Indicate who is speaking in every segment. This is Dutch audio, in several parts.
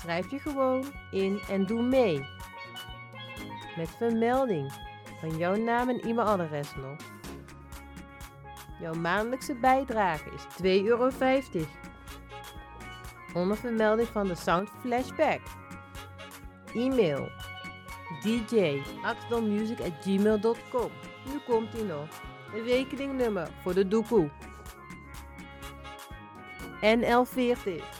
Speaker 1: Schrijf je gewoon in en doe mee. Met vermelding van jouw naam en e-mailadres nog. Jouw maandelijkse bijdrage is 2,50 euro. Onder vermelding van de Sound Flashback. E-mail dj.axelmusic.gmail.com Nu komt ie nog. Een rekeningnummer voor de doekoe. NL40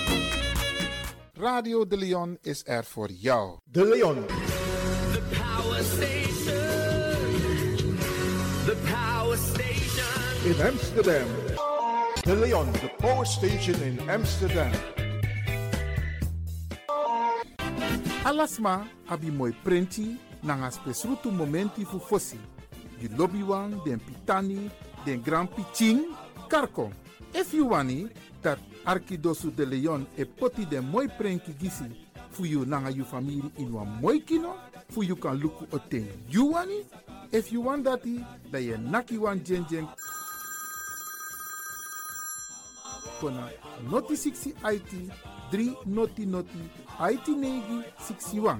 Speaker 2: Radio De Leon is er voor jou.
Speaker 3: De Leon.
Speaker 4: The power station. The power station.
Speaker 3: in Amsterdam. De Leon, the power station in Amsterdam.
Speaker 2: Alasma abi moi prenti nanga spesrutu momenti fu fosi. Di lobby wan, den pitani, den grand piching, karko. If you wani, dat Arkidosu de Leon e poti den moi prenki gisi. Fu yu nanga yu famiri in wan moi kino. Fu yu kan luku o ten yu wani if yu wan dati da yu naki wan gen gen kona noti 60 IT 3 noti noti IT negi 61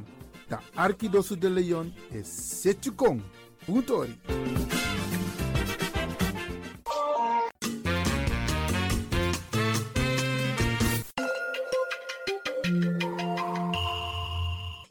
Speaker 2: da Arkidosu de Leon e setu kong. Puntori.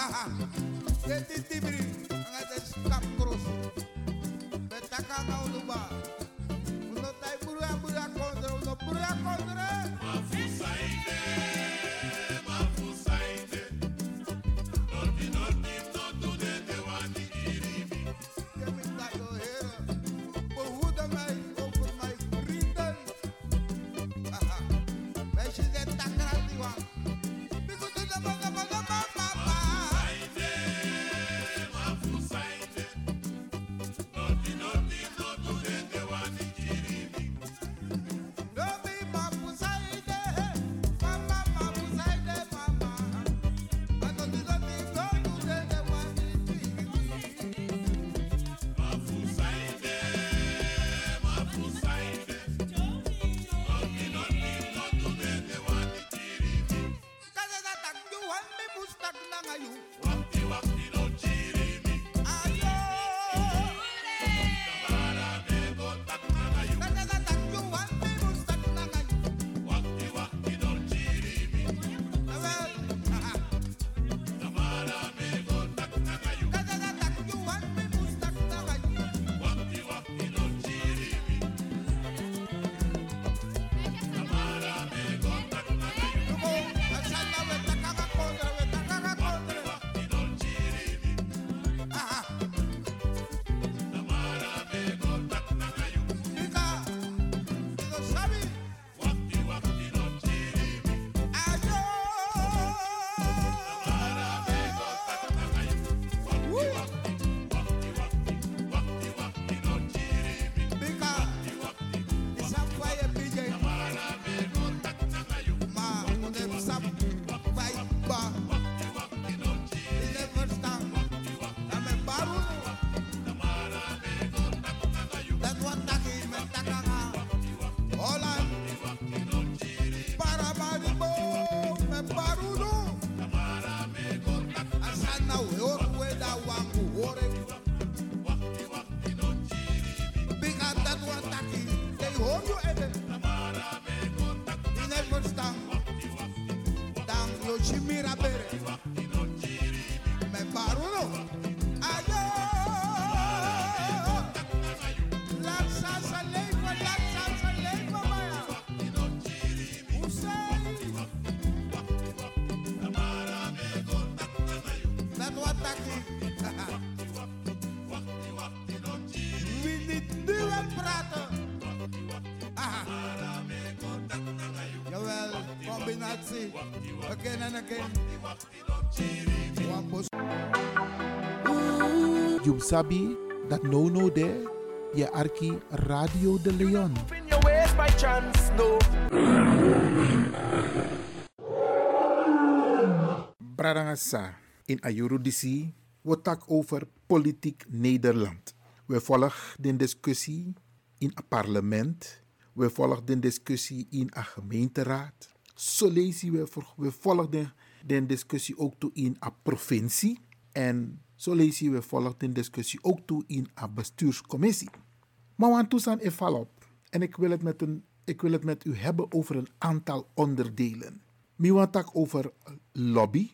Speaker 5: Titi Again.
Speaker 2: You sabi dat no no there, je arki Radio de Leon.
Speaker 4: Chance, no.
Speaker 2: Bradangasa in Ayurudisi, we tak over politiek Nederland. We volgen de discussie in het parlement. We volgen de discussie in een gemeenteraad. We, we volgen de, discussie ook toe in een provincie. En we volgen de discussie ook toe in een bestuurscommissie. Maar want toestaan is op. En ik wil, het met een, ik wil het met u hebben over een aantal onderdelen. Mi want ook over lobby,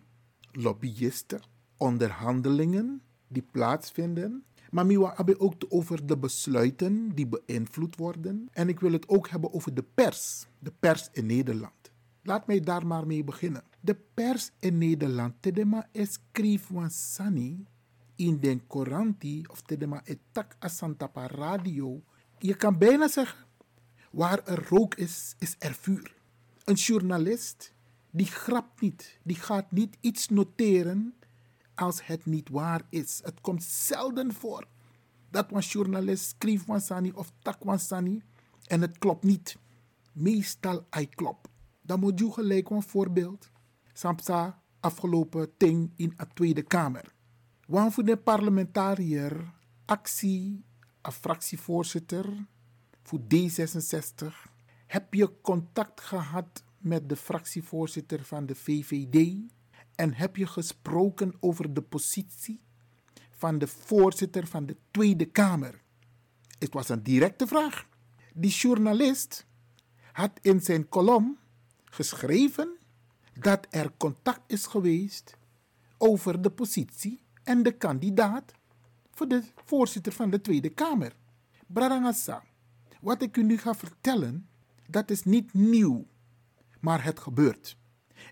Speaker 2: lobbyisten, onderhandelingen die plaatsvinden. Maar want hebben ook over de besluiten die beïnvloed worden. En ik wil het ook hebben over de pers, de pers in Nederland. Laat mij daar maar mee beginnen. De pers in Nederland, tedema escrif wan sani in den Coranti of tedema etak asantapa radio. Je kan bijna zeggen, waar er rook is, is er vuur. Een journalist, die grapt niet. Die gaat niet iets noteren als het niet waar is. Het komt zelden voor dat een journalist schreef van Sani of tak van Sani en het klopt niet. Meestal hij klopt. Dan moet je gelijk een voorbeeld. Samsa afgelopen ting in de Tweede Kamer. Want voor de parlementariër actie, een fractievoorzitter voor D66, heb je contact gehad met de fractievoorzitter van de VVD en heb je gesproken over de positie van de voorzitter van de Tweede Kamer? Het was een directe vraag. Die journalist had in zijn kolom geschreven dat er contact is geweest over de positie en de kandidaat voor de voorzitter van de Tweede Kamer. Bradangasa, wat ik u nu ga vertellen, dat is niet nieuw, maar het gebeurt.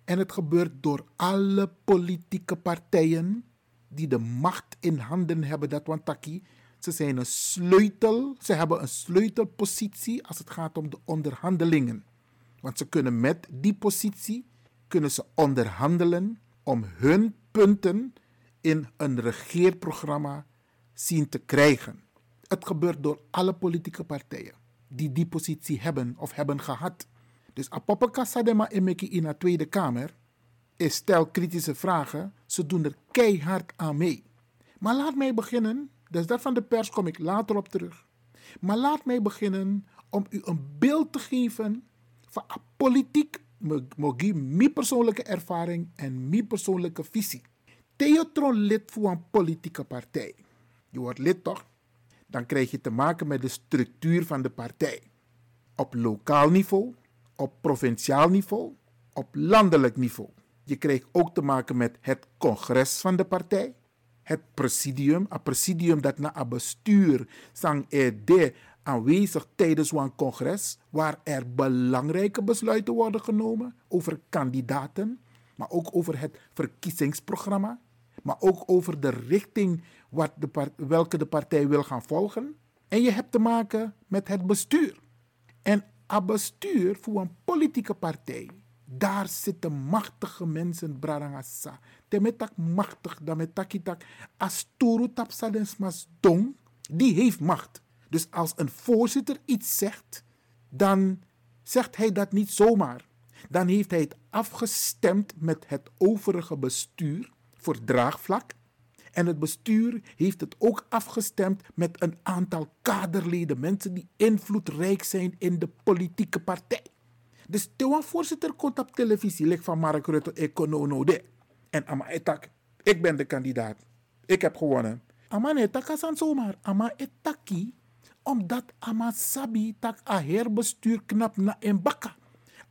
Speaker 2: En het gebeurt door alle politieke partijen die de macht in handen hebben, dat wantaki. Ze zijn een sleutel, ze hebben een sleutelpositie als het gaat om de onderhandelingen. Want ze kunnen met die positie kunnen ze onderhandelen om hun punten in een regeerprogramma zien te krijgen. Het gebeurt door alle politieke partijen die die positie hebben of hebben gehad. Dus Apopaka Sadema Emeki in de Tweede Kamer is stel kritische vragen. Ze doen er keihard aan mee. Maar laat mij beginnen, dus dat van de pers kom ik later op terug. Maar laat mij beginnen om u een beeld te geven van politiek, mogi mijn persoonlijke ervaring en mijn persoonlijke visie. Theotron lid voor een politieke partij. Je wordt lid toch? Dan krijg je te maken met de structuur van de partij. Op lokaal niveau, op provinciaal niveau, op landelijk niveau. Je krijgt ook te maken met het congres van de partij, het presidium, een presidium dat na een bestuur sang er de aanwezig tijdens een congres waar er belangrijke besluiten worden genomen over kandidaten, maar ook over het verkiezingsprogramma, maar ook over de richting wat de welke de partij wil gaan volgen. En je hebt te maken met het bestuur. En een bestuur voor een politieke partij, daar zitten machtige mensen, Brarangasa. Temetak machtig, dametakitak. Asturu tapsadensmas dong, die heeft macht. Dus als een voorzitter iets zegt, dan zegt hij dat niet zomaar. Dan heeft hij het afgestemd met het overige bestuur voor draagvlak. En het bestuur heeft het ook afgestemd met een aantal kaderleden, mensen die invloedrijk zijn in de politieke partij. Dus de voorzitter komt op televisie, ligt van Mark Rutte, ik kon de. En ama etak, ik ben de kandidaat. Ik heb gewonnen. Ama etak aan zomaar. Ama Omdat Amasabi tak a herbestuur knap na een bakka.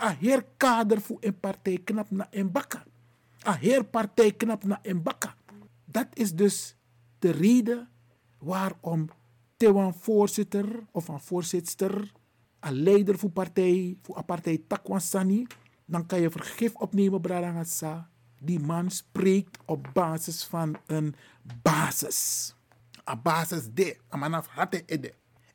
Speaker 2: A herkader voor een partij knap na een bakka. A herpartij knap na een bakka. Dat is dus de reden waarom Tewan voorzitter of een voorzitter, een leider voor partij, voor een partij Takwan Sani, dan kan je vergif opnemen, Bradangasa. Die man spreekt op basis van een basis. Een basis de, een man af hatte ede.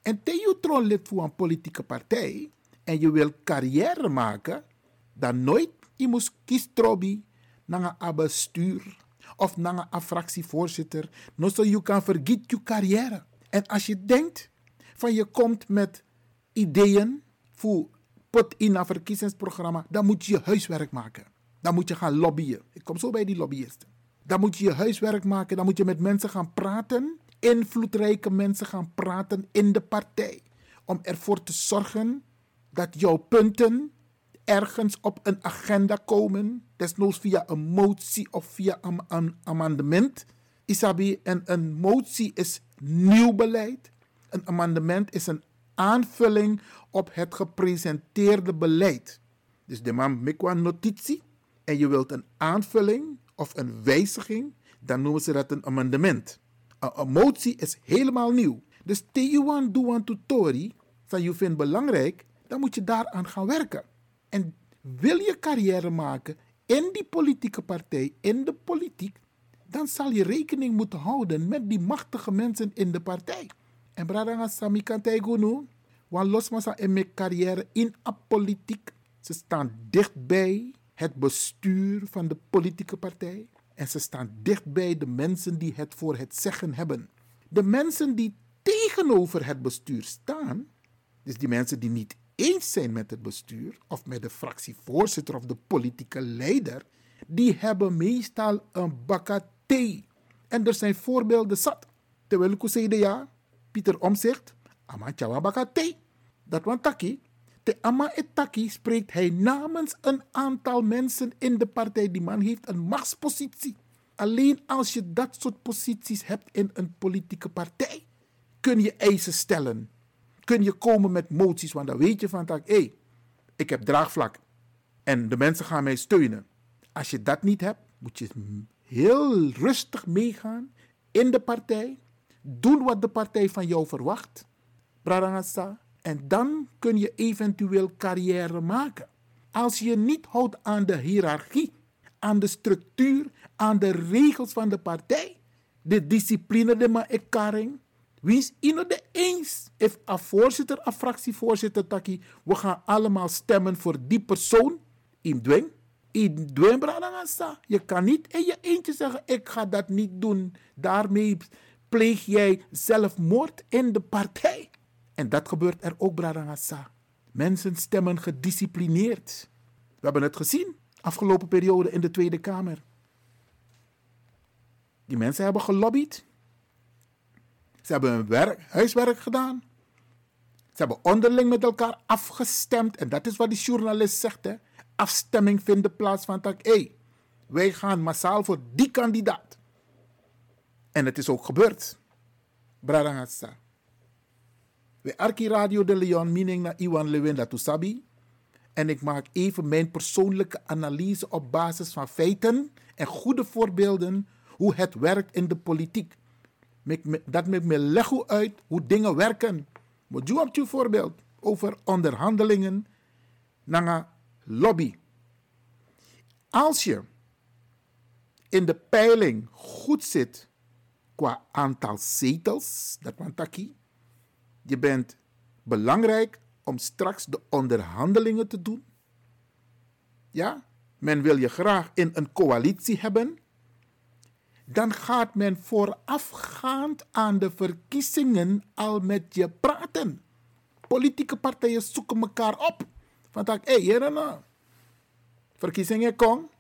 Speaker 2: En te je tron lid voor een politieke partij en je wil carrière maken, dan nooit je moet kiestrobi naar een bestuur of naar een fractievoorzitter. No zo je kan vergiet je carrière. En als je denkt van je komt met ideeën voor pot in een verkiezingsprogramma, dan moet je je huiswerk maken. Dan moet je gaan lobbyen. Ik kom zo bij die lobbyisten. Dan moet je je huiswerk maken. Dan moet je met mensen gaan praten. Invloedrijke mensen gaan praten in de partij. Om ervoor te zorgen dat jouw punten ergens op een agenda komen. Desnoods via een motie of via een, amendement. Isabi, en een motie is nieuw beleid. Een amendement is een aanvulling op het gepresenteerde beleid. Dus de man een notitie en je wilt een aanvulling of een wijziging, dan noemen ze dat een amendement. Een, motie is helemaal nieuw. Dus Teyuan Duan Tutori, van je vindt belangrijk, dan moet je daaraan gaan werken. En wil je carrière maken in die politieke partij, in de politiek, dan zal je rekening moeten houden met die machtige mensen in de partij. En Bradanga Sami kan nu, want los mijn carrière in a politiek. Ze staan dichtbij het bestuur van de politieke partij. En ze staan dichtbij de mensen die het voor het zeggen hebben. De mensen die tegenover het bestuur staan, dus die mensen die niet eens zijn met het bestuur, of met de fractievoorzitter of de politieke leider, die hebben meestal een bakka thee. En er zijn voorbeelden zat. Terwijl ik zei ja, Pieter Omzicht, ama chawa bakka thee. Dat want taki, te ama etaki spreekt hij namens een aantal mensen in de partij. Die man heeft een machtspositie. Alleen als je dat soort posities hebt in een politieke partij, kun je eisen stellen. Kun je komen met moties, want dan weet je van hé, hey, ik heb draagvlak. En de mensen gaan mij steunen. Als je dat niet hebt, moet je heel rustig meegaan in de partij. Doen wat de partij van jou verwacht. Brarangasa. En dan kun je eventueel carrière maken. Als je niet houdt aan de hiërarchie, aan de structuur, aan de regels van de partij, de discipline de ma ekaring. Wie is in de eens? If een voorzitter, een fractievoorzitter, taki, we gaan allemaal stemmen voor die persoon. In dwing. In dwing. Je kan niet in je eentje zeggen, ik ga dat niet doen. Daarmee pleeg jij zelfmoord in de partij. En dat gebeurt er ook, Bradangasa. Mensen stemmen gedisciplineerd. We hebben het gezien afgelopen periode in de Tweede Kamer. Die mensen hebben gelobbyd. Ze hebben hun werk, huiswerk gedaan. Ze hebben onderling met elkaar afgestemd. En dat is wat die journalist zegt. Hè. Afstemming vindt plaats van tak. Hé, hey, wij gaan massaal voor die kandidaat. En het is ook gebeurd. Bradangasa. We Arki Radio de Leon, meaning na Iwan Lewin Sabi. En ik maak even mijn persoonlijke analyse op basis van feiten en goede voorbeelden hoe het werkt in de politiek. Dat met me leg uit hoe dingen werken. Maar doe op je voorbeeld over onderhandelingen naar lobby. Als je in de peiling goed zit qua aantal zetels, dat want taki, je bent belangrijk om straks de onderhandelingen te doen. Ja, men wil je graag in een coalitie hebben. Dan gaat men voorafgaand aan de verkiezingen al met je praten. Politieke partijen zoeken elkaar op. Van tak, hé, hey, nou. Verkiezingen kom.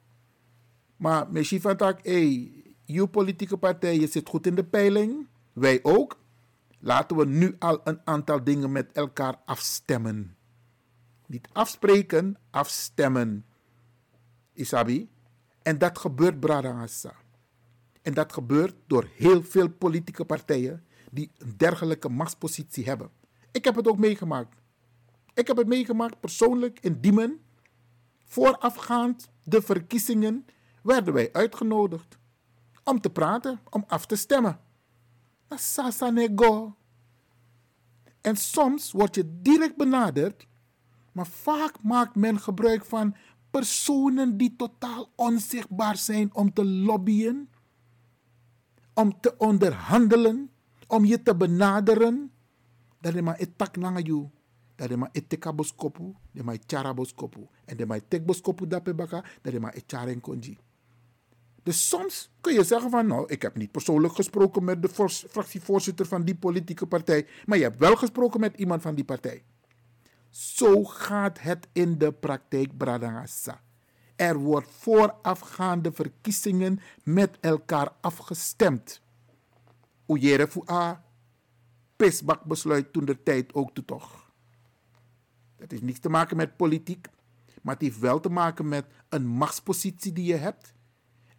Speaker 2: Maar misschien van tak, hé, hey, je politieke partij, je zit goed in de peiling. Wij ook. Laten we nu al een aantal dingen met elkaar afstemmen. Niet afspreken, afstemmen. Isabi. En dat gebeurt Bradangasa. En dat gebeurt door heel veel politieke partijen die een dergelijke machtspositie hebben. Ik heb het ook meegemaakt. Ik heb het meegemaakt persoonlijk in Diemen. Voorafgaand de verkiezingen werden wij uitgenodigd om te praten, om af te stemmen. Is sasanego. En soms word je direct benaderd, maar vaak maakt men gebruik van personen die totaal onzichtbaar zijn om te lobbyen, om te onderhandelen, om je te benaderen. Dat is maar etak nanga you. Dat is maar eteka dat is maar chara. En dat is maar tek boskopu dape baka, dat is maar echara en konji. Dus soms kun je zeggen van, nou, ik heb niet persoonlijk gesproken met de fractievoorzitter van die politieke partij, maar je hebt wel gesproken met iemand van die partij. Zo gaat het in de praktijk, Bradangasa. Er wordt voorafgaande verkiezingen met elkaar afgestemd. Oejere voor A, Pisbak besluit toen de tijd ook toe toch. Dat heeft niets te maken met politiek, maar het heeft wel te maken met een machtspositie die je hebt.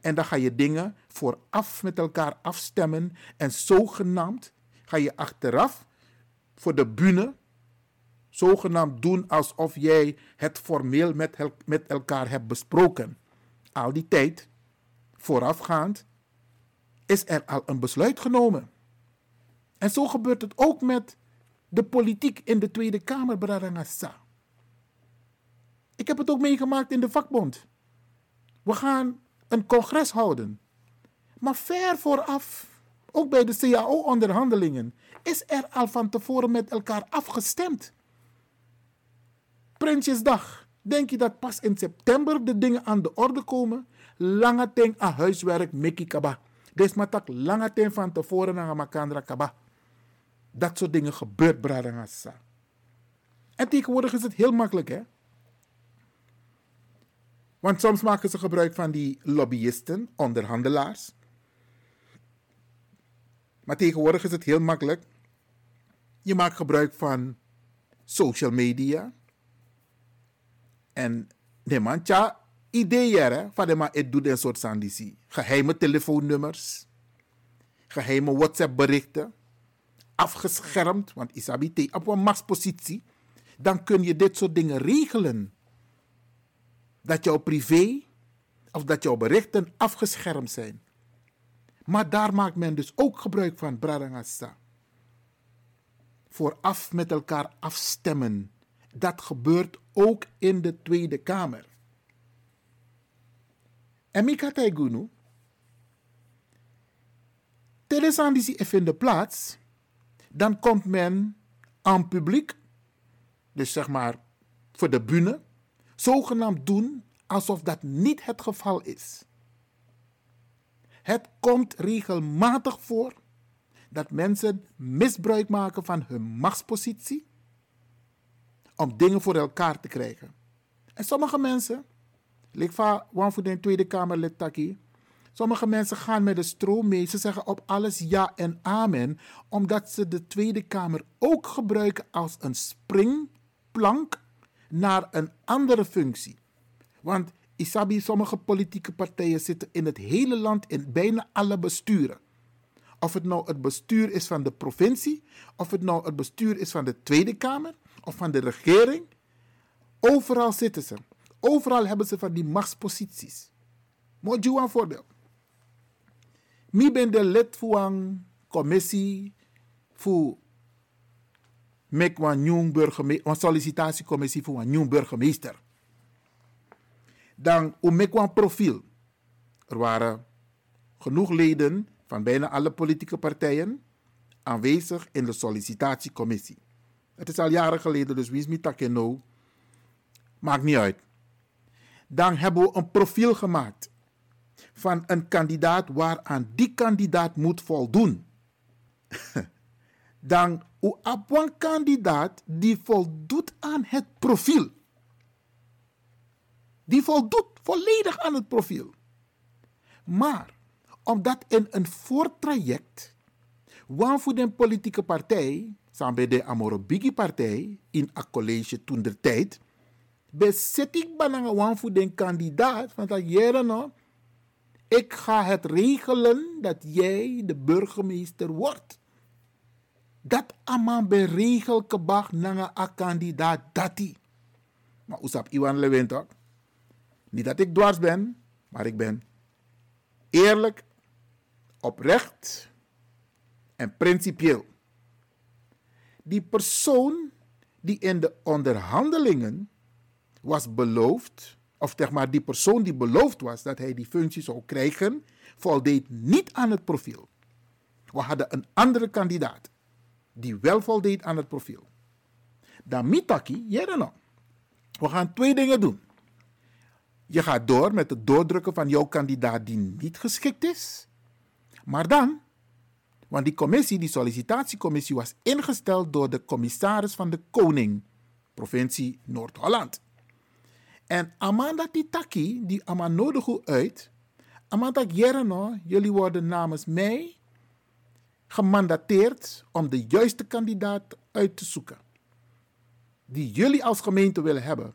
Speaker 2: En dan ga je dingen vooraf met elkaar afstemmen. En zogenaamd ga je achteraf voor de bühne zogenaamd doen alsof jij het formeel met, met elkaar hebt besproken. Al die tijd, voorafgaand, is er al een besluit genomen. En zo gebeurt het ook met de politiek in de Tweede Kamer, Brarangasa. Ik heb het ook meegemaakt in de vakbond. We gaan een congres houden. Maar ver vooraf, ook bij de CAO-onderhandelingen, is er al van tevoren met elkaar afgestemd. Prinsjesdag. Denk je dat pas in september de dingen aan de orde komen? Lange tijd aan huiswerk, Mickey Kaba. Des matak lange tijd van tevoren naar Makandra Kaba. Dat soort dingen gebeurt, Bradangasa. En tegenwoordig is het heel makkelijk, hè? Want soms maken ze gebruik van die lobbyisten, onderhandelaars. Maar tegenwoordig is het heel makkelijk. Je maakt gebruik van social media. En de man, tja, ideeën van de man, het doet een soort sandisi. Geheime telefoonnummers, geheime WhatsApp-berichten, afgeschermd, want Isabite op een machtspositie. Dan kun je dit soort dingen regelen. Dat jouw privé of dat jouw berichten afgeschermd zijn. Maar daar maakt men dus ook gebruik van, Bradangasa. Vooraf met elkaar afstemmen. Dat gebeurt ook in de Tweede Kamer. En Mika Taigunu, Telesandisi vindt plaats, dan komt men aan publiek, dus zeg maar voor de bühne, zogenaamd doen alsof dat niet het geval is. Het komt regelmatig voor dat mensen misbruik maken van hun machtspositie om dingen voor elkaar te krijgen. En sommige mensen, ik van one voor de Tweede Kamerlid Taki, sommige mensen gaan met de stroom mee. Ze zeggen op alles ja en amen, omdat ze de Tweede Kamer ook gebruiken als een springplank naar een andere functie. Want Isabi, sommige politieke partijen zitten in het hele land in bijna alle besturen. Of het nou het bestuur is van de provincie, of het nou het bestuur is van de Tweede Kamer, of van de regering. Overal zitten ze. Overal hebben ze van die machtsposities. Moet je een voorbeeld. Ik ben de lid van een commissie voor mek een nieuw burgemeester, een sollicitatiecommissie voor een nieuw burgemeester. Dan om mek een profiel. Er waren genoeg leden van bijna alle politieke partijen aanwezig in de sollicitatiecommissie. Het is al jaren geleden, dus wie is niet takeno? Maakt niet uit. Dan hebben we een profiel gemaakt van een kandidaat waaraan die kandidaat moet voldoen. Dan op een kandidaat die voldoet aan het profiel. Die voldoet volledig aan het profiel. Maar omdat in een voortraject, waarvoor de politieke partij, samen de Amorobigi partij, in een college toen der tijd, bezet ik bananga waarvoor de kandidaat van dat jaren nou, ik ga het regelen dat jij de burgemeester wordt. Dat aman beregel kebag nanga a kandidaat dati. Maar usap Iwan Lewin toch? Niet dat ik dwars ben, maar ik ben eerlijk, oprecht en principieel. Die persoon die in de onderhandelingen was beloofd, of zeg maar die persoon die beloofd was dat hij die functie zou krijgen, voldeed niet aan het profiel. We hadden een andere kandidaat die wel voldeed aan het profiel. Dan mitaki, no. We gaan twee dingen doen. Je gaat door met het doordrukken van jouw kandidaat die niet geschikt is. Maar dan, want die commissie, die sollicitatiecommissie, was ingesteld door de commissaris van de Koning, provincie Noord-Holland. En Amanda Titaki, die Amanodogu uit, Amanda Jereno, jullie worden namens mij gemandateerd om de juiste kandidaat uit te zoeken. Die jullie als gemeente willen hebben.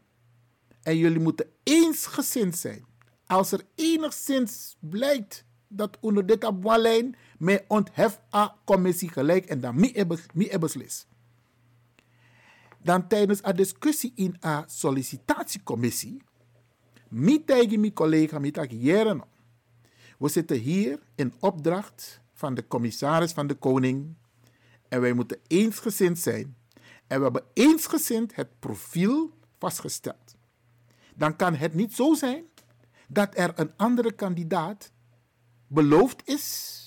Speaker 2: En jullie moeten eensgezind zijn. Als er enigszins blijkt dat onder dit abwalijn mij onthef a commissie gelijk en dan mi beslis. Dan tijdens een discussie in een sollicitatiecommissie, mi tegen mijn collega mi jaren. We zitten hier in opdracht van de commissaris van de koning en wij moeten eensgezind zijn. En we hebben eensgezind het profiel vastgesteld. Dan kan het niet zo zijn dat er een andere kandidaat beloofd is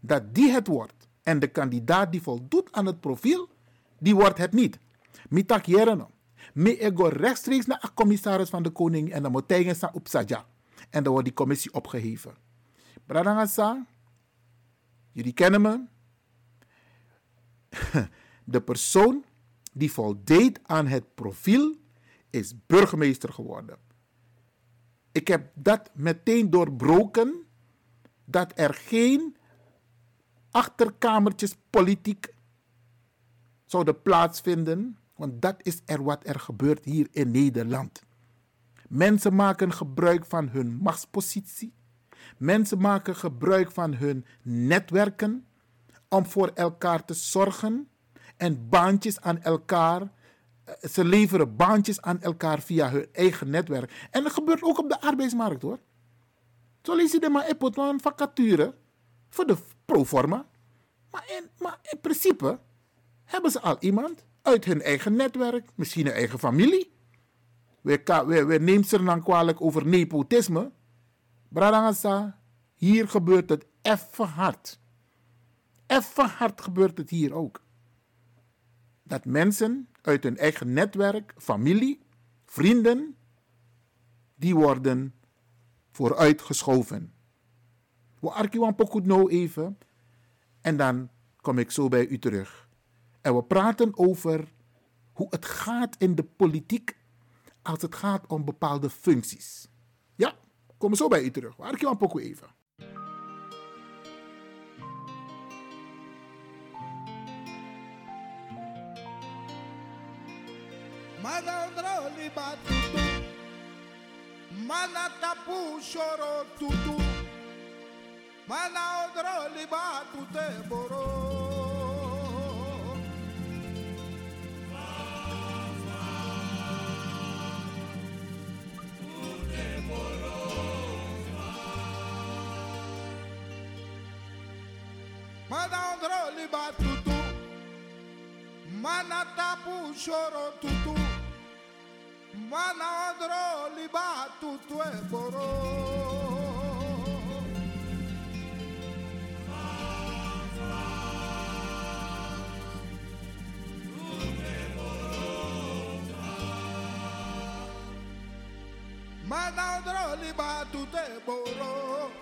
Speaker 2: dat die het wordt. En de kandidaat die voldoet aan het profiel, die wordt het niet. Mitak jereno. Me ego rechtstreeks naar de commissaris van de koning en dan moet tegen op Saja. En dan wordt die commissie opgeheven. Bradangasa, jullie kennen me. De persoon die voldeed aan het profiel is burgemeester geworden. Ik heb dat meteen doorbroken dat er geen achterkamertjes politiek zouden plaatsvinden, want dat is er wat er gebeurt hier in Nederland. Mensen maken gebruik van hun machtspositie. Mensen maken gebruik van hun netwerken om voor elkaar te zorgen en baantjes aan elkaar. eh, Ze leveren baantjes aan elkaar via hun eigen netwerk. En dat gebeurt ook op de arbeidsmarkt hoor. De maar op een vacature voor de proforma. Maar in, maar in principe hebben ze al iemand uit hun eigen netwerk, misschien een eigen familie. We, we, we nemen ze dan kwalijk over nepotisme. Bradangasa, hier gebeurt het even hard. Even hard gebeurt het hier ook. Dat mensen uit hun eigen netwerk, familie, vrienden, die worden vooruitgeschoven. We arkiwan nou even en dan kom ik zo bij u terug. En we praten over hoe het gaat in de politiek als het gaat om bepaalde functies. Ja, kom zo bij u terug. We arkiwan pokoet even.
Speaker 5: Mana droli batutu Mana tapu shoro tutu Mana odroli batute boro Mana Madandro liba tutu. Mana Manatapu shoro tutu. Manandro liba tutu eboro Manandro liba tutu boro.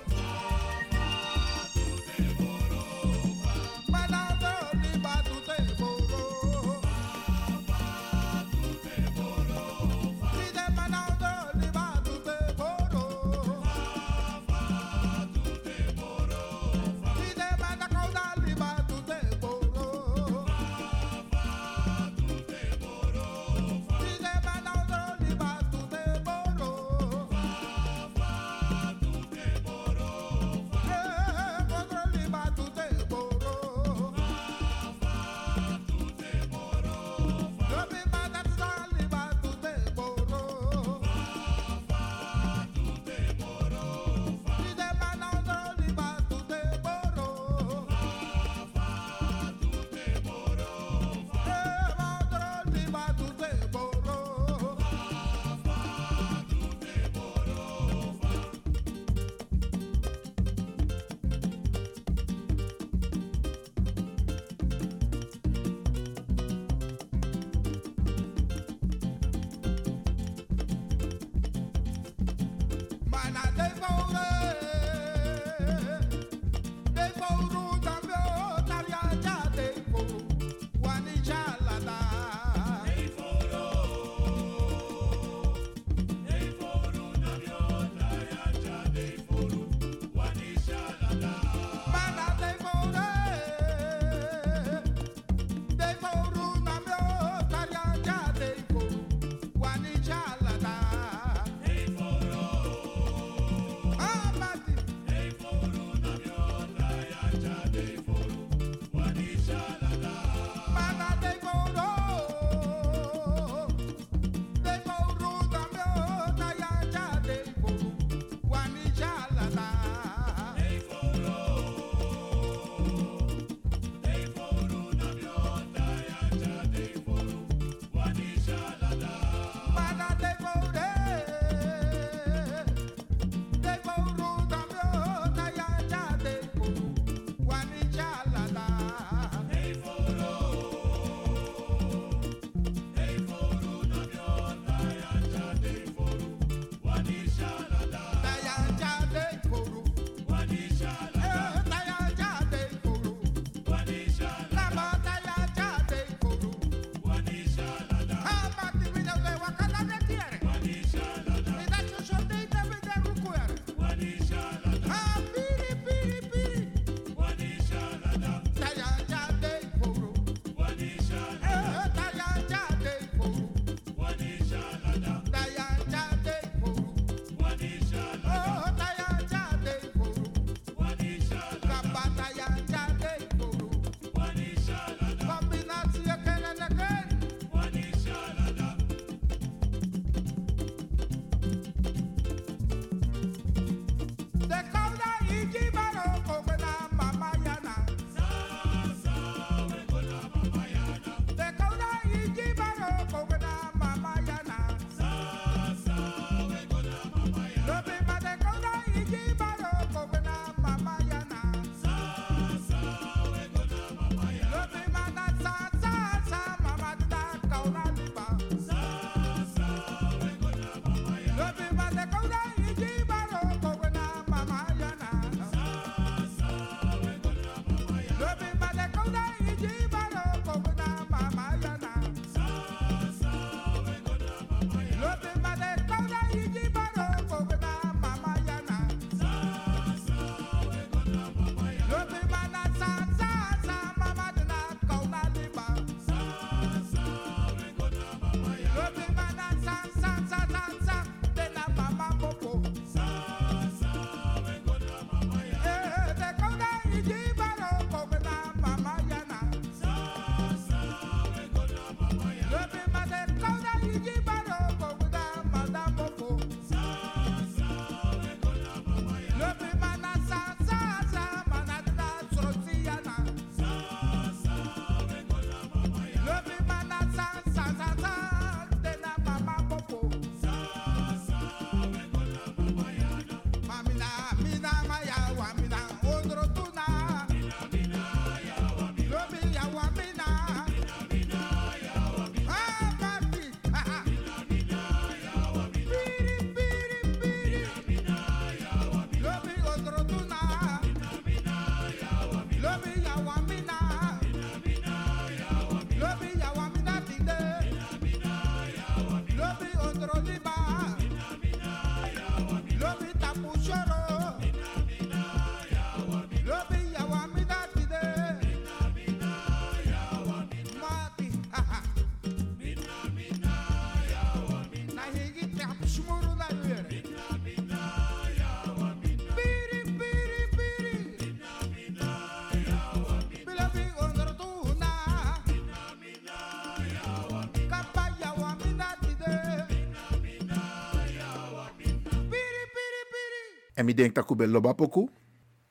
Speaker 2: En ik denk dat ik bij Lobapoku.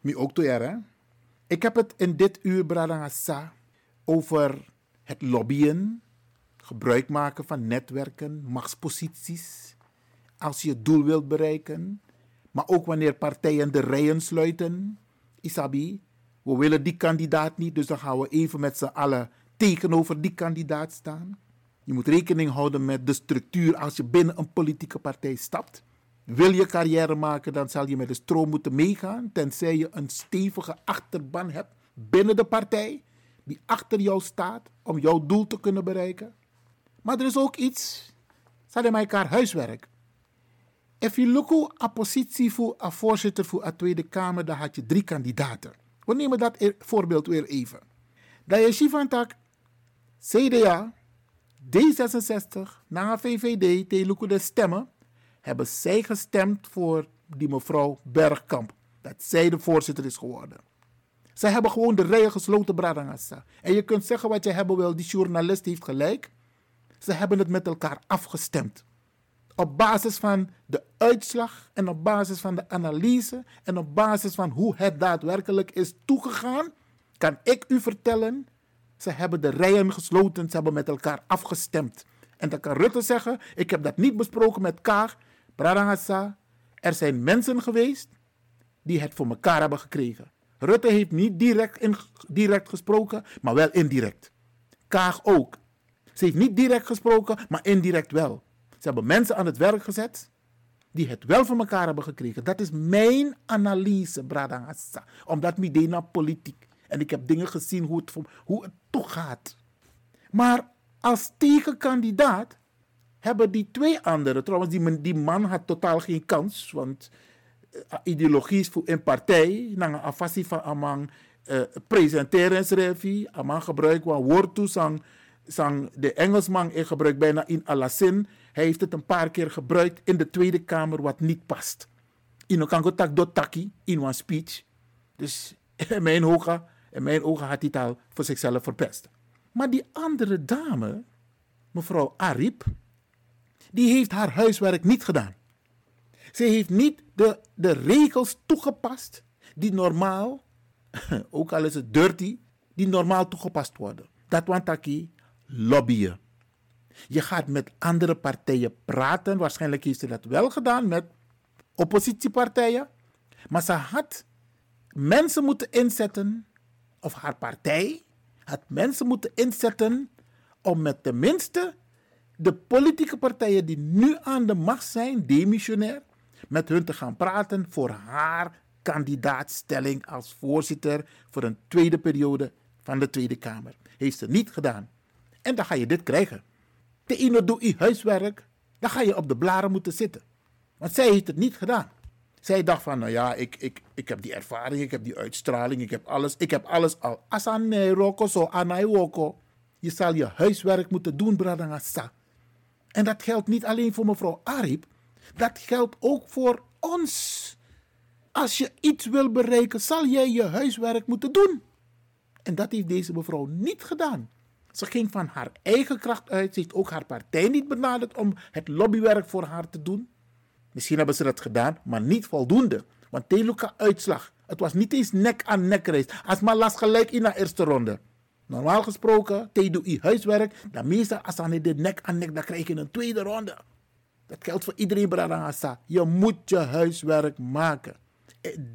Speaker 2: Mi ook toe. Ik heb het in dit uur, Bradangasa, over het lobbyen, gebruik maken van netwerken, machtsposities, als je het doel wilt bereiken, maar ook wanneer partijen de rijen sluiten. Isabi, we willen die kandidaat niet, dus dan gaan we even met z'n allen tegenover die kandidaat staan. Je moet rekening houden met de structuur als je binnen een politieke partij stapt. Wil je carrière maken, dan zal je met de stroom moeten meegaan, tenzij je een stevige achterban hebt binnen de partij die achter jou staat om jouw doel te kunnen bereiken. Maar er is ook iets, ze hadden elkaar huiswerk. Als je look a positie voor een voorzitter voor de Tweede Kamer, dan had je drie kandidaten. We nemen dat e- voorbeeld weer even. Dat je Shivantak, CDA, D66, na VVD, tegen de stemmen, hebben zij gestemd voor die mevrouw Bergkamp. Dat zij de voorzitter is geworden. Ze hebben gewoon de rijen gesloten, Bradangassa. En je kunt zeggen wat je hebben wil, die journalist heeft gelijk. Ze hebben het met elkaar afgestemd. Op basis van de uitslag en op basis van de analyse en op basis van hoe het daadwerkelijk is toegegaan, kan ik u vertellen, ze hebben de rijen gesloten, ze hebben met elkaar afgestemd. En dan kan Rutte zeggen, ik heb dat niet besproken met Kaag, Bradangassa. Er zijn mensen geweest die het voor elkaar hebben gekregen. Rutte heeft niet direct, gesproken, maar wel indirect. Kaag ook. Ze heeft niet direct gesproken, maar indirect wel. Ze hebben mensen aan het werk gezet die het wel voor elkaar hebben gekregen. Dat is mijn analyse, Bradangassa. Omdat naar politiek. En ik heb dingen gezien hoe het, hoe het. Maar als tegenkandidaat hebben die twee anderen, trouwens die, die man had totaal geen kans, want uh, ideologie is voor een partij, na een afassie van amang uh, presenteringsrevi, amang gebruik van woord toe, sang, sang de Engelsman in gebruik bijna in alasin. Hij heeft het een paar keer gebruikt in de Tweede Kamer wat niet past. In kan tak do taki in een speech. Dus in mijn ogen, in mijn ogen had hij het al voor zichzelf verpest. Maar die andere dame, mevrouw Arip, die heeft haar huiswerk niet gedaan. Ze heeft niet de, de regels toegepast die normaal, ook al is het dirty, die normaal toegepast worden. Dat want taki lobbyen. Je gaat met andere partijen praten. Waarschijnlijk heeft ze dat wel gedaan met oppositiepartijen. Maar ze had mensen moeten inzetten, of haar partij had mensen moeten inzetten om met tenminste de politieke partijen die nu aan de macht zijn, demissionair, met hun te gaan praten voor haar kandidaatstelling als voorzitter voor een tweede periode van de Tweede Kamer. Heeft ze niet gedaan. En dan ga je dit krijgen. De ene doet je huiswerk, dan ga je op de blaren moeten zitten. Want zij heeft het niet gedaan. Zij dacht van, nou ja, ik, ik, ik heb die ervaring, ik heb die uitstraling, ik heb alles, ik heb alles al. Roko so anai woko. Je zal je huiswerk moeten doen, bradangasa. En dat geldt niet alleen voor mevrouw Arip, dat geldt ook voor ons. Als je iets wil bereiken, zal jij je huiswerk moeten doen. En dat heeft deze mevrouw niet gedaan. Ze ging van haar eigen kracht uit. Ze heeft ook haar partij niet benaderd om het lobbywerk voor haar te doen. Misschien hebben ze dat gedaan, maar niet voldoende. Want Teluka uitslag. Het was niet eens nek aan nek race. Maar las gelijk in de eerste ronde. Normaal gesproken, te doe je huiswerk. Dan meestal als aan de nek aan nek, dan krijg je een tweede ronde. Dat geldt voor iedereen, Bradangasa. Je moet je huiswerk maken.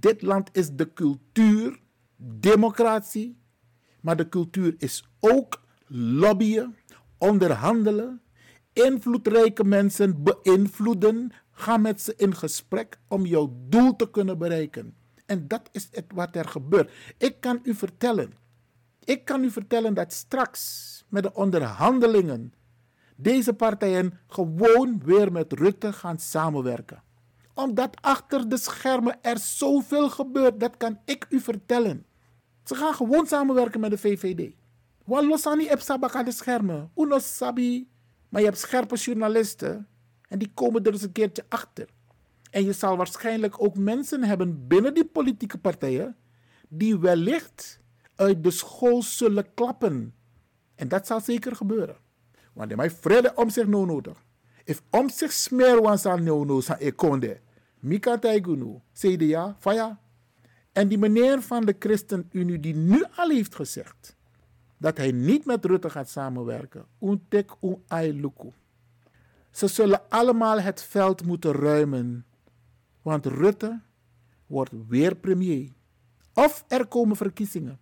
Speaker 2: Dit land is de cultuur, democratie. Maar de cultuur is ook lobbyen, onderhandelen, invloedrijke mensen beïnvloeden. Ga met ze in gesprek om jouw doel te kunnen bereiken. En dat is het wat er gebeurt. Ik kan u vertellen. Ik kan u vertellen dat straks met de onderhandelingen deze partijen gewoon weer met Rutte gaan samenwerken. Omdat achter de schermen er zoveel gebeurt, dat kan ik u vertellen. Ze gaan gewoon samenwerken met de VVD. Walosani heb sabaka de schermen. Uno sabi. Maar je hebt scherpe journalisten. En die komen er eens een keertje achter. En je zal waarschijnlijk ook mensen hebben binnen die politieke partijen. die wellicht uit de school zullen klappen. En dat zal zeker gebeuren. Want de mij vrede om zich no nodig. If om zich smeer wan zal no no sa ekonde. Mika Taigunu, CDA, Faya. En die meneer van de ChristenUnie die nu al heeft gezegd dat hij niet met Rutte gaat samenwerken. Untek un ailuku. Ze zullen allemaal het veld moeten ruimen. Want Rutte wordt weer premier. Of er komen verkiezingen.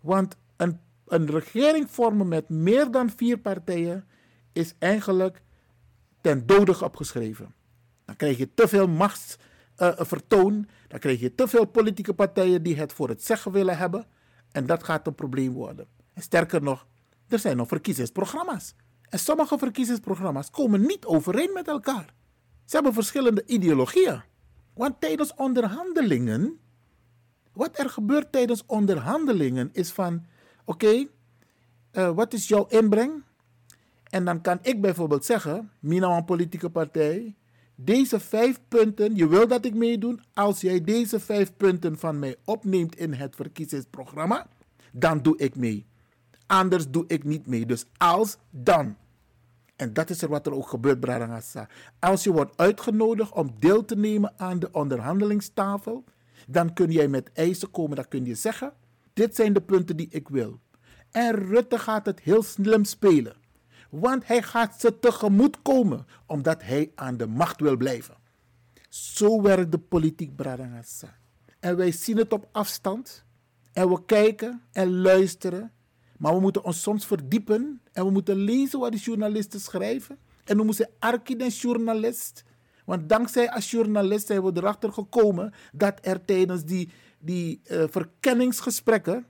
Speaker 2: Want een, regering vormen met meer dan vier partijen is eigenlijk ten dode opgeschreven. Dan krijg je te veel machtsvertoon. dan krijg je te veel politieke partijen die het voor het zeggen willen hebben. En dat gaat een probleem worden. En sterker nog, er zijn nog verkiezingsprogramma's. En sommige verkiezingsprogramma's komen niet overeen met elkaar. Ze hebben verschillende ideologieën. Want tijdens onderhandelingen, wat er gebeurt tijdens onderhandelingen is van, oké, eh, wat is jouw inbreng? En dan kan ik bijvoorbeeld zeggen, Mina een politieke partij, deze vijf punten, je wil dat ik meedoe, als jij deze vijf punten van mij opneemt in het verkiezingsprogramma, dan doe ik mee. Anders doe ik niet mee. Dus als dan. En dat is er wat er ook gebeurt, Bradangasa. Als je wordt uitgenodigd om deel te nemen aan de onderhandelingstafel, dan kun jij met eisen komen. Dan kun je zeggen: Dit zijn de punten die ik wil. En Rutte gaat het heel slim spelen. Want hij gaat ze tegemoet komen, omdat hij aan de macht wil blijven. Zo werkt de politiek, Bradangasa. En wij zien het op afstand. En we kijken en luisteren. Maar we moeten ons soms verdiepen en we moeten lezen wat de journalisten schrijven. En we moeten arki den journalist. Want dankzij als journalist zijn we erachter gekomen dat er tijdens die, die uh, verkenningsgesprekken,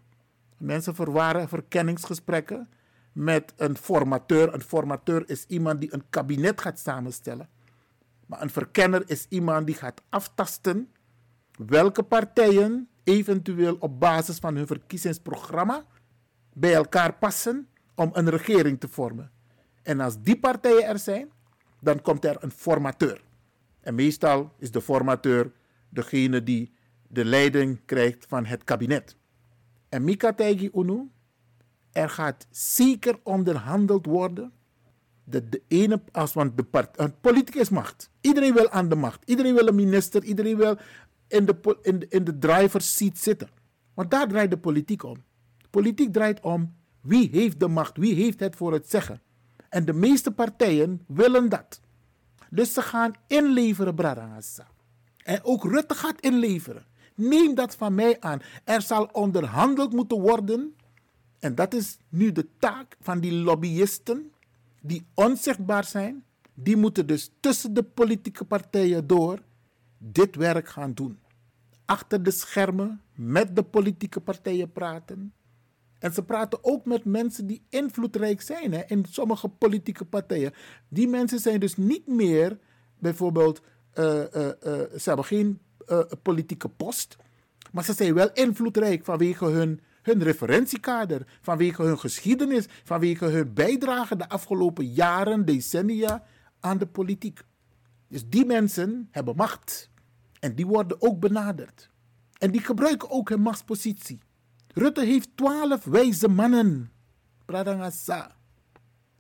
Speaker 2: mensen verwaren verkenningsgesprekken met een formateur. Een formateur is iemand die een kabinet gaat samenstellen. Maar een verkenner is iemand die gaat aftasten welke partijen eventueel op basis van hun verkiezingsprogramma bij elkaar passen om een regering te vormen. En als die partijen er zijn, dan komt er een formateur. En meestal is de formateur degene die de leiding krijgt van het kabinet. En Mika Tegi Unu, er gaat zeker onderhandeld worden. De, de ene, als, want de part, een politiek is macht. Iedereen wil aan de macht. Iedereen wil een minister. Iedereen wil in de, in de, in de driver's seat zitten. Want daar draait de politiek om. Politiek draait om wie heeft de macht, wie heeft het voor het zeggen. En de meeste partijen willen dat. Dus ze gaan inleveren, Bradangasa. En ook Rutte gaat inleveren. Neem dat van mij aan. Er zal onderhandeld moeten worden. En dat is nu de taak van die lobbyisten die onzichtbaar zijn. Die moeten dus tussen de politieke partijen door dit werk gaan doen. Achter de schermen met de politieke partijen praten. En ze praten ook met mensen die invloedrijk zijn hè, in sommige politieke partijen. Die mensen zijn dus niet meer bijvoorbeeld, uh, uh, uh, ze hebben geen politieke post, maar ze zijn wel invloedrijk vanwege hun, hun referentiekader, vanwege hun geschiedenis, vanwege hun bijdrage de afgelopen jaren, decennia aan de politiek. Dus die mensen hebben macht en die worden ook benaderd. En die gebruiken ook hun machtspositie. Rutte heeft twaalf wijze mannen. Pradangasa.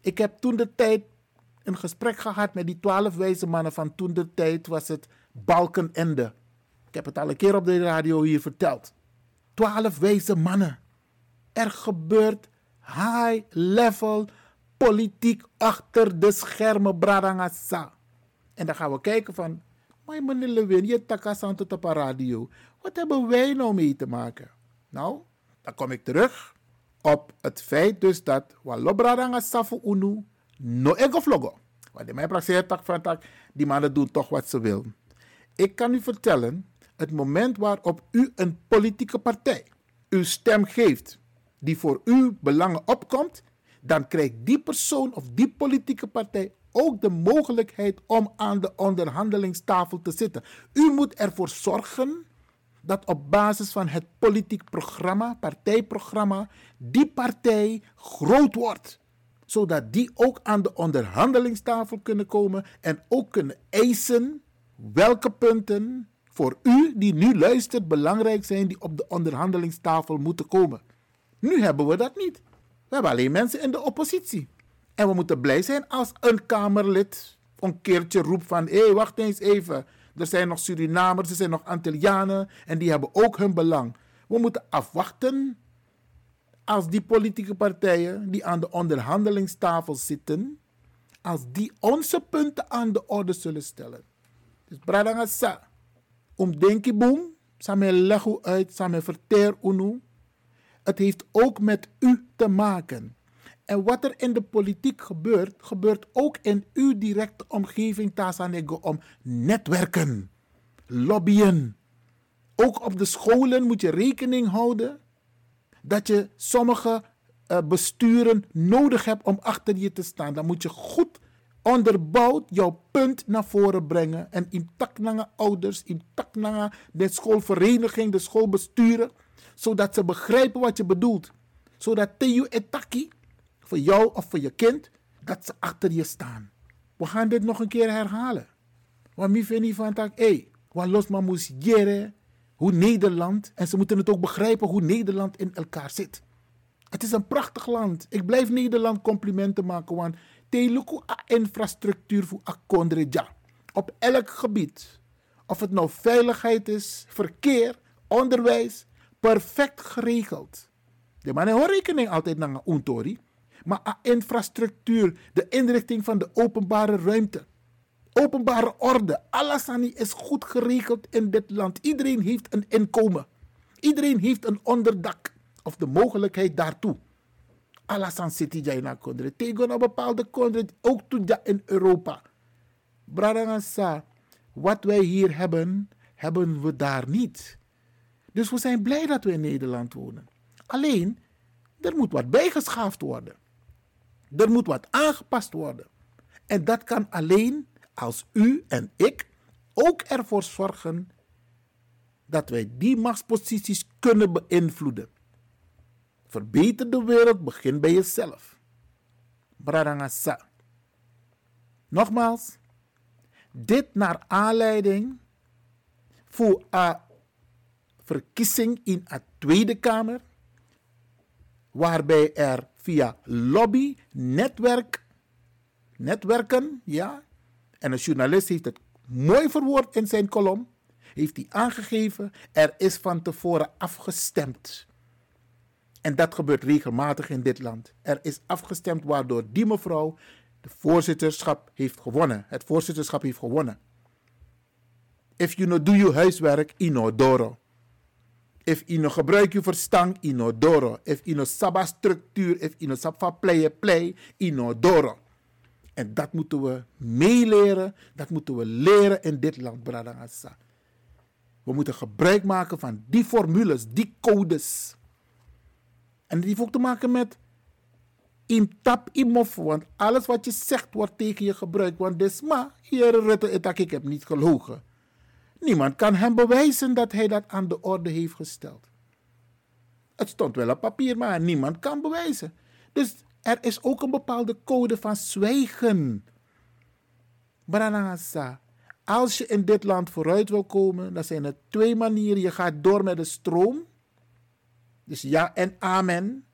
Speaker 2: Ik heb toen de tijd een gesprek gehad met die twaalf wijze mannen van toen de tijd was het Balkenende. Ik heb het al een keer op de radio hier verteld. Twaalf wijze mannen. Er gebeurt high level politiek achter de schermen Bradangasa. En dan gaan we kijken van, maar meneer Lewin, je takasan tot op radio. Wat hebben wij nou mee te maken? Nou, dan kom ik terug op het feit dus dat walobradanga safu unu no ego vlogo. Wat mij praxeert tak van tak, die mannen doen toch wat ze willen. Ik kan u vertellen, het moment waarop u een politieke partij uw stem geeft, die voor uw belangen opkomt, dan krijgt die persoon of die politieke partij ook de mogelijkheid om aan de onderhandelingstafel te zitten. U moet ervoor zorgen dat op basis van het politiek programma, partijprogramma, die partij groot wordt. Zodat die ook aan de onderhandelingstafel kunnen komen en ook kunnen eisen welke punten voor u die nu luistert belangrijk zijn die op de onderhandelingstafel moeten komen. Nu hebben we dat niet. We hebben alleen mensen in de oppositie. En we moeten blij zijn als een Kamerlid een keertje roept van hé, hey, wacht eens even. Er zijn nog Surinamers, er zijn nog Antillianen en die hebben ook hun belang. We moeten afwachten als die politieke partijen die aan de onderhandelingstafel zitten, als die onze punten aan de orde zullen stellen. Dus Bradangasa, om denki boom, samen uit, samen verteer unu. Het heeft ook met u te maken. En wat er in de politiek gebeurt, gebeurt ook in uw directe omgeving, Tasanego, om netwerken, lobbyen. Ook op de scholen moet je rekening houden dat je sommige uh, besturen nodig hebt om achter je te staan. Dan moet je goed onderbouwd jouw punt naar voren brengen. En in tak naar ouders, in tak naar de schoolvereniging, de schoolbesturen. Zodat ze begrijpen wat je bedoelt. Zodat Theo Etaki, voor jou of voor je kind, dat ze achter je staan. We gaan dit nog een keer herhalen. Want mi vind van tak, hé, wat los maar moest jere, hoe Nederland, en ze moeten het ook begrijpen hoe Nederland in elkaar zit. Het is een prachtig land. Ik blijf Nederland complimenten maken, want teluku infrastructuur voor akondreja. Op elk gebied. Of het nou veiligheid is, verkeer, onderwijs, perfect geregeld. De man hoor rekening altijd naar een. Maar infrastructuur, de inrichting van de openbare ruimte, openbare orde, alles is goed geregeld in dit land. Iedereen heeft een inkomen. Iedereen heeft een onderdak of de mogelijkheid daartoe. Alasan City Jaina Kondre. Tegen een bepaalde kondre, ook in Europa. Bradangasa, wat wij hier hebben, hebben we daar niet. Dus we zijn blij dat we in Nederland wonen. Alleen, er moet wat bijgeschaafd worden. Er moet wat aangepast worden. En dat kan alleen als u en ik ook ervoor zorgen dat wij die machtsposities kunnen beïnvloeden. Verbeter de wereld, begin bij jezelf. Bradangasa. Nogmaals, dit naar aanleiding voor een verkiezing in de Tweede Kamer, waarbij er via lobby, netwerk, netwerken, ja, en een journalist heeft het mooi verwoord in zijn kolom, heeft hij aangegeven, er is van tevoren afgestemd. En dat gebeurt regelmatig in dit land. Er is afgestemd waardoor die mevrouw de voorzitterschap heeft gewonnen. Het voorzitterschap heeft gewonnen. If you no do je huiswerk, inodoro. If you no gebruik je verstand, inodoro. If you no saba structuur, if you no saba play, play, inodoro. En dat moeten we meeleren, dat moeten we leren in dit land, Bradangasa. We moeten gebruik maken van die formules, die codes. En die heeft ook te maken met intap imof. Want alles wat je zegt wordt tegen je gebruikt. Want desma, hier Rutte ik heb niet gelogen. Niemand kan hem bewijzen dat hij dat aan de orde heeft gesteld. Het stond wel op papier, maar niemand kan bewijzen. Dus er is ook een bepaalde code van zwijgen. Branagasa. Als je in dit land vooruit wil komen, dan zijn er twee manieren. Je gaat door met de stroom. Dus ja en amen.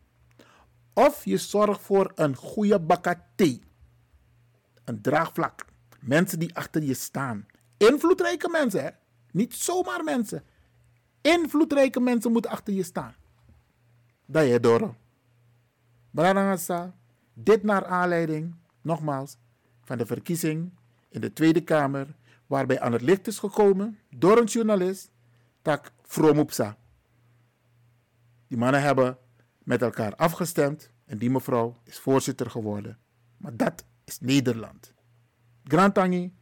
Speaker 2: Of je zorgt voor een goede bakka thee. Een draagvlak. Mensen die achter je staan. Invloedrijke mensen, hè? Niet zomaar mensen. Invloedrijke mensen moeten achter je staan. Dat je door. Branagasa. Dit naar aanleiding, nogmaals, van de verkiezing in de Tweede Kamer, waarbij aan het licht is gekomen door een journalist, tak Fromupsa. Die mannen hebben met elkaar afgestemd en die mevrouw is voorzitter geworden. Maar dat is Nederland. Grantangi,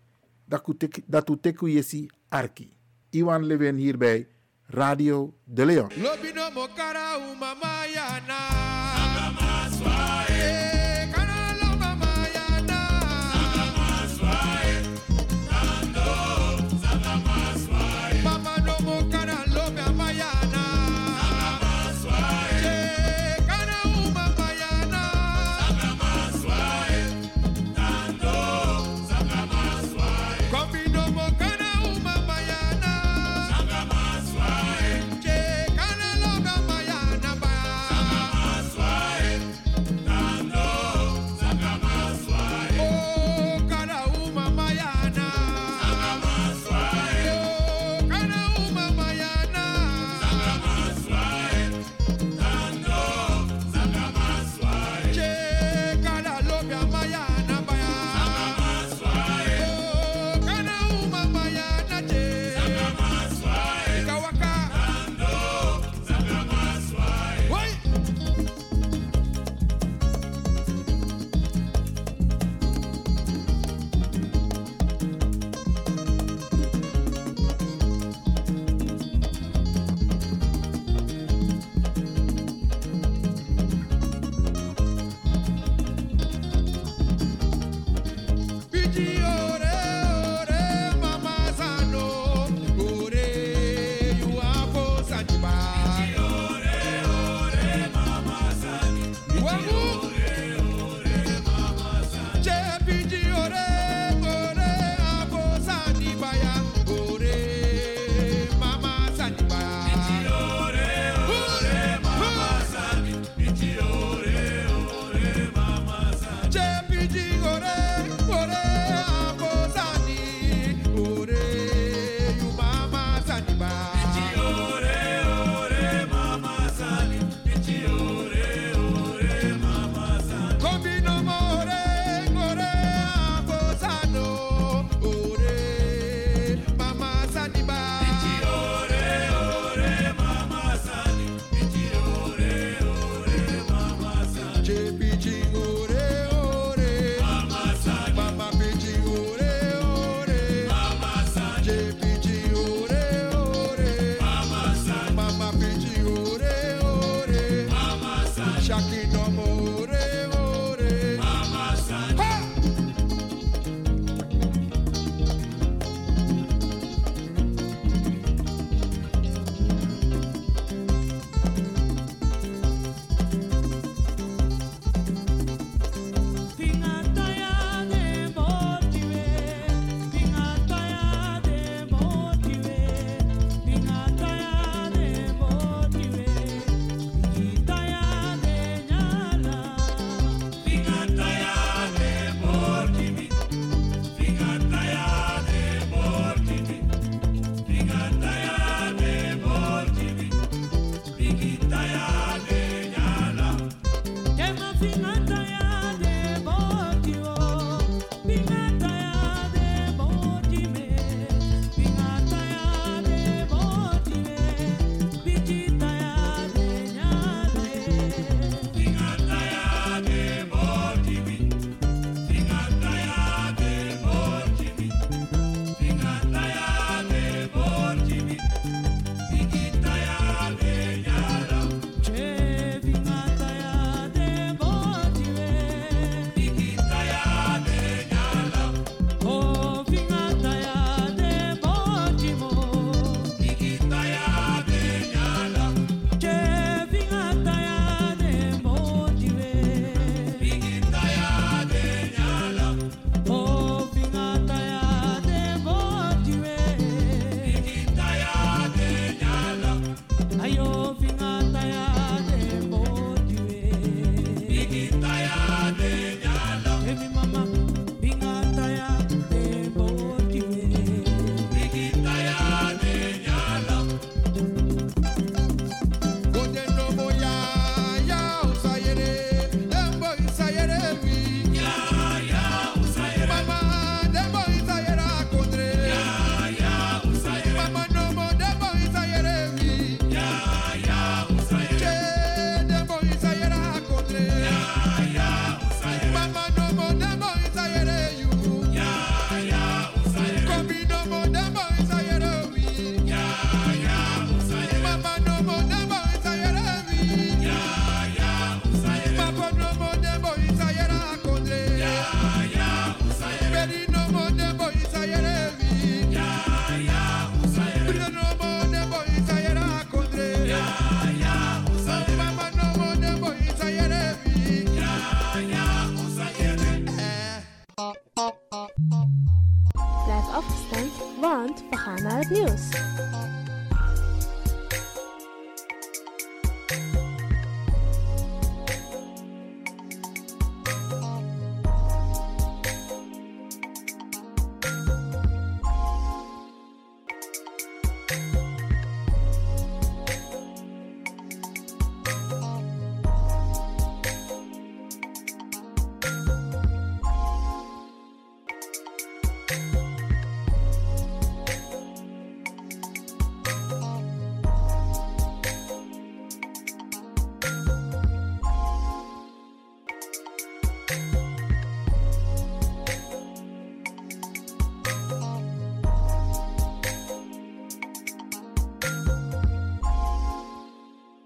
Speaker 2: dat uteku yesi arki. Iwan Lewin hierbij, Radio De Leon.
Speaker 5: Lobino mokara umama yana.